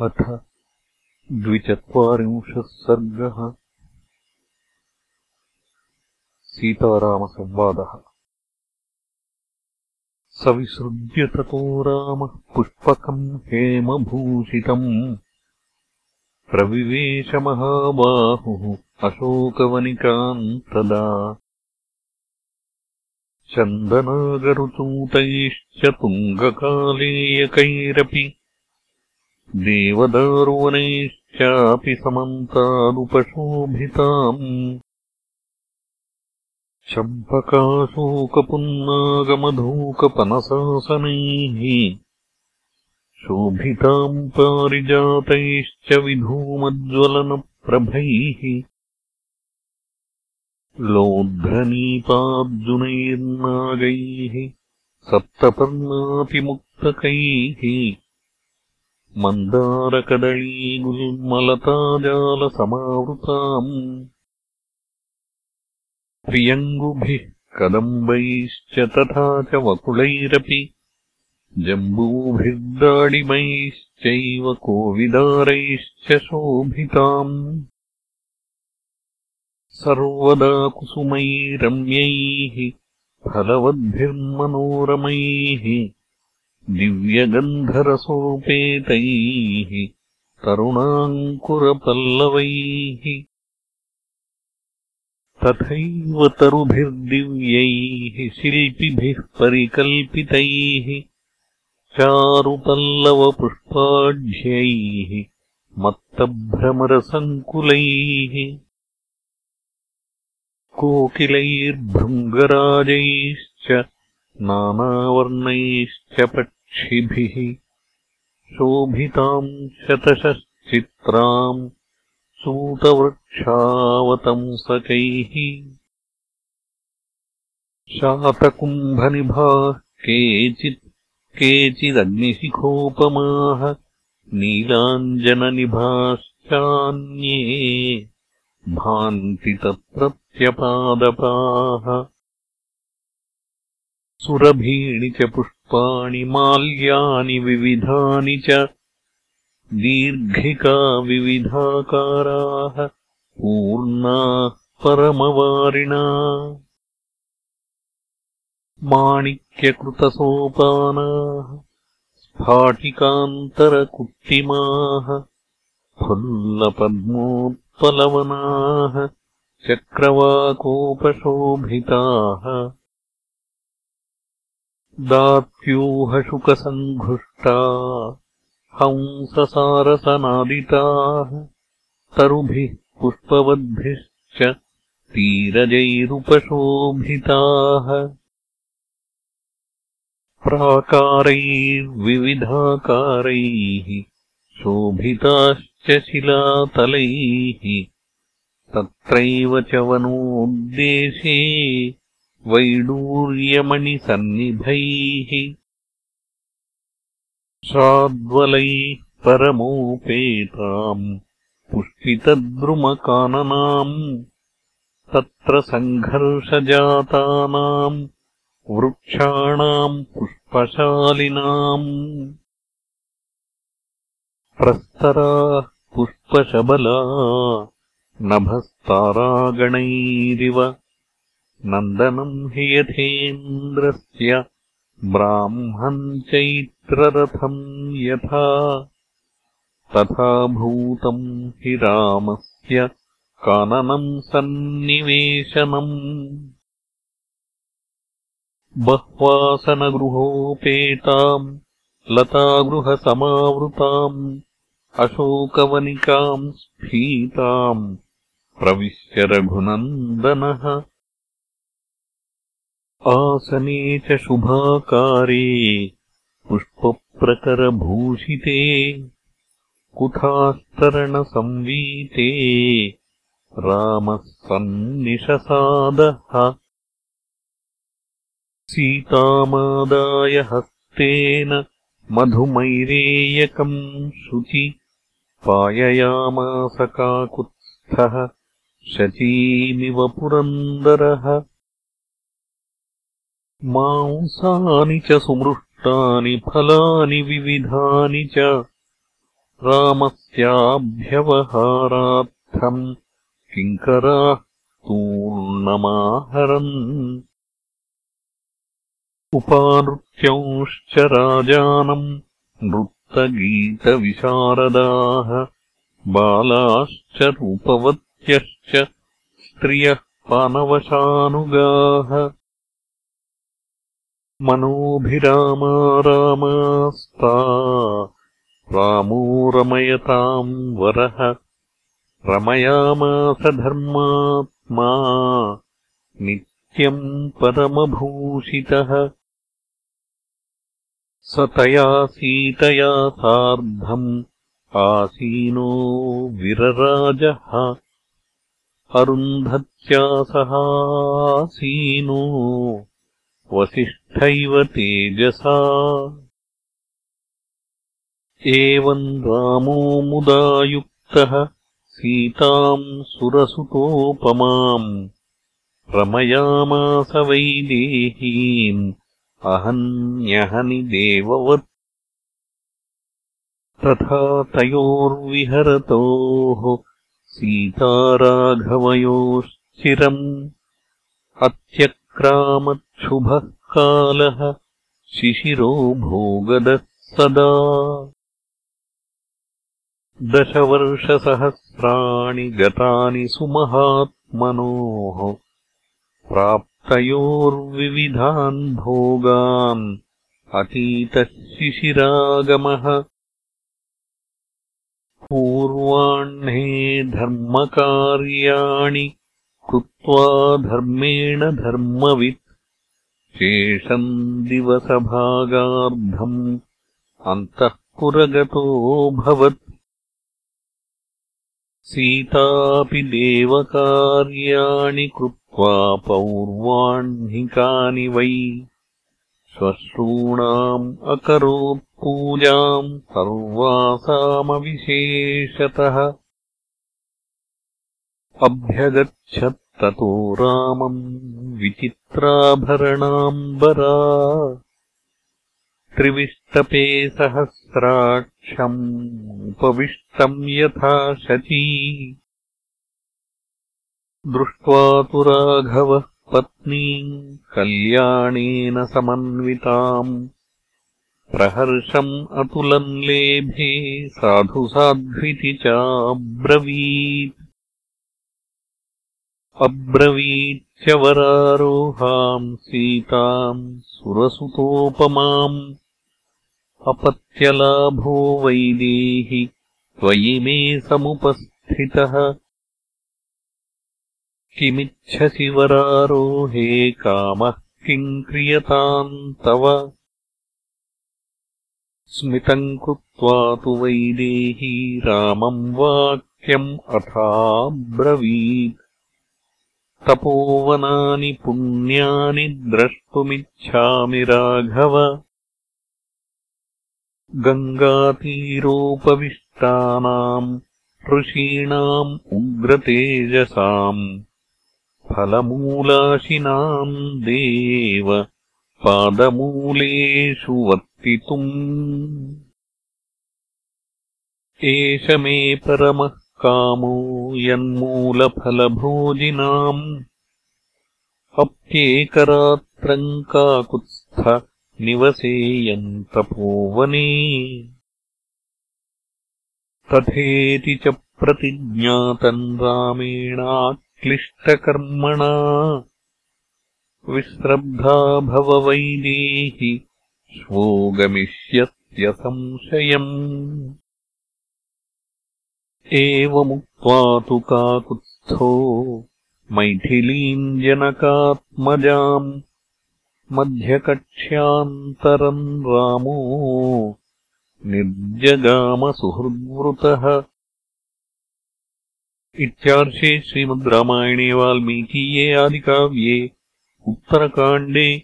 अथ द्विचत्वारिंशः सर्गः। सीतारामसंवादः। स विसृज्य ततो रामः पुष्पकम् हेमभूषितम्। प्रविवेशमहाबाहुः अशोकवनिकाम् तदा चन्दनागरुचूतैश्च तुङ्गकालेयकैरपि देवदारुवनैश्चापि समन्तादुपशोभिताम्। चम्पकाशोकपुन्नागमधूकपनसासनैः शोभिताम् पारिजातैश्च विधूमज्वलनप्रभैः लोध्रनीपार्जुनैर्नागैः सप्तपर्णातिमुक्तकैः मन्दारकदळीगुल्मलताजालसमावृताम् प्रियङ्गुभिः कदम्बैश्च तथा च वकुलैरपि जम्बूभिर्दाडिमैश्चैव कोविदारैश्च शोभिताम्। सर्वदा कुसुमैरम्यैः फलवद्भिर्मनोरमैः दिव्यगन्धरसोपेतैः तरुणाङ्कुरपल्लवैः तथैव तरुभिर्दिव्यैः शिल्पिभिः परिकल्पितैः चारुपल्लवपुष्पाढ्यैः मत्तभ्रमरसङ्कुलैः कोकिलैर्भृङ्गराजैश्च नानावर्णैश्च पक्षिभिः शोभिताम् शतशश्चित्राम् सूतवृक्षावतंसकैः शातकुम्भनिभाः केचित् केचिदग्निशिखोपमाः नीलाञ्जननिभाश्चान्ये भान्ति तत्रत्यपादपाः सुरभीणि च पुष्पाणि माल्यानि विविधानि च दीर्घिका विविधाकाराः पूर्णाः परमवारिणा। माणिक्यकृतसोपानाः स्फाटिकान्तरकुट्टिमाः फुल्लपद्मोत्पलवनाः चक्रवाकोपशोभिताः दात्यूहशुकसङ्घुष्टा हंससारसनादिताः तरुभिः पुष्पवद्भिश्च तीरजैरुपशोभिताः। प्राकारैर्विविधाकारैः शोभिताश्च शिलातलैः तत्रैव च वनोद्देशे वैडूर्यमणिसन्निभैः शाद्वलैः परमोपेताम् पुष्पितद्रुमकाननाम् तत्र सङ्घर्षजातानाम् वृक्षाणाम् पुष्पशालिनाम्। प्रस्तराः पुष्पशबला नभस्तारागणैरिव नन्दनम् हि यथेन्द्रस्य ब्राह्मम् चैत्ररथम् यथा। तथा भूतम् हि रामस्य काननम् सन्निवेशनम्। बह्वासनगृहोपेताम् लतागृहसमावृताम् अशोकवनिकाम् स्फीताम् प्रविश्य रघुनन्दनः आसने च शुभाकारे पुष्पप्रकरभूषिते कुथास्तरणसंवीते रामः सन्निशसादः सीतामादाय हस्तेन मधुमैरेयकम् शुचि पाययामासकाकुत्स्थः शचीमिव पुरन्दरः मांसानि च सुमृष्टानि फलानि विविधानि च। रामस्याभ्यवहारार्थम् किङ्कराः तूर्णमाहरन्। उपानृत्यंश्च राजानम् नृत्तगीतविशारदाः। बालाश्च रूपवत्यश्च स्त्रियः पानवशानुगाः मनोभिरामा रामास्ता। रामो रमयताम् वरः। रमयामास धर्मात्मा। नित्यम् परमभूषितः। स तया सीतया सार्धम् आसीनो विरराजः। अरुन्धत्या सहासीनो वसिष्ठैव तेजसा। एवम् रामो मुदायुक्तः सीताम् सुरसुतोपमाम् रमयामास वैदेहीम् अहन्यहनि देववत् तथा तयोर्विहरतोः सीताराघवयोश्चिरम् अत्यक्रामच्छुभः कालः शिशिरो भोगदः सदा। दशवर्षसहस्राणि गतानि सुमहात्मनोः प्राप्तयोर्विविधान् भोगान् अतीतः शिशिरागमः पूर्वाह्णे धर्मकार्याणि कृत्वा धर्मेण धर्मवित् शेषम् दिवसभागार्धम् अन्तःपुरगतोऽभवत् सीतापि देवकार्याणि कृत्वा पौर्वाह्निकानि वै। श्वश्रूणाम् अकरोत् पूजाम् सर्वासामविशेषतः अभ्यगच्छत्ततो रामम् विचित्राभरणाम्बरा। त्रिविष्टपे सहस्राक्षम् उपविष्टम् यथा शची। दृष्ट्वा तु राघवः पत्नीम् कल्याणेन समन्विताम्। प्रहर्षम् अतुलम् लेभे साधुसाध्विति चाब्रवीत् अब्रवीत्यवरारोहाम् सीताम् सुरसुतोपमाम् अपत्यलाभो वैदेहि त्वयि मे समुपस्थितः। किमिच्छसि वरारोहे कामः किम् क्रियताम् तव? स्मितम् कृत्वा तु वैदेही रामम् वाक्यम् अथाब्रवीत् तपोवनानि पुण्यानि द्रष्टुमिच्छामि राघव। गङ्गातीरोपविष्टानाम् ऋषीणाम् उग्रतेजसाम् फलमूलाशिनाम् देव पादमूलेषु वर्तितुम्। एष मे परमः कामो यन्मूलफलभोजिनाम्। अप्येकरात्रम् काकुत्स्थ निवसेयन्तपोवने। तथेति च प्रतिज्ञातम् रामेणा क्लिष्टकर्मणा विश्रब्धा भववैदेहि श्वो गमिष्यत्यसंशयम् एवमुक्त्वा तु काकुत्स्थो मैथिलीम् जनकात्मजाम् मध्यकक्ष्यान्तरम् रामो निर्जगामसुहृद्वृतः। इत्यार्षे श्रीमद् रामायणे वाल्मीकीये आदिकाव्ये उत्तरकाण्डे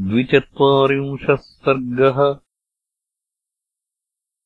द्विचत्वारिंशः सर्गः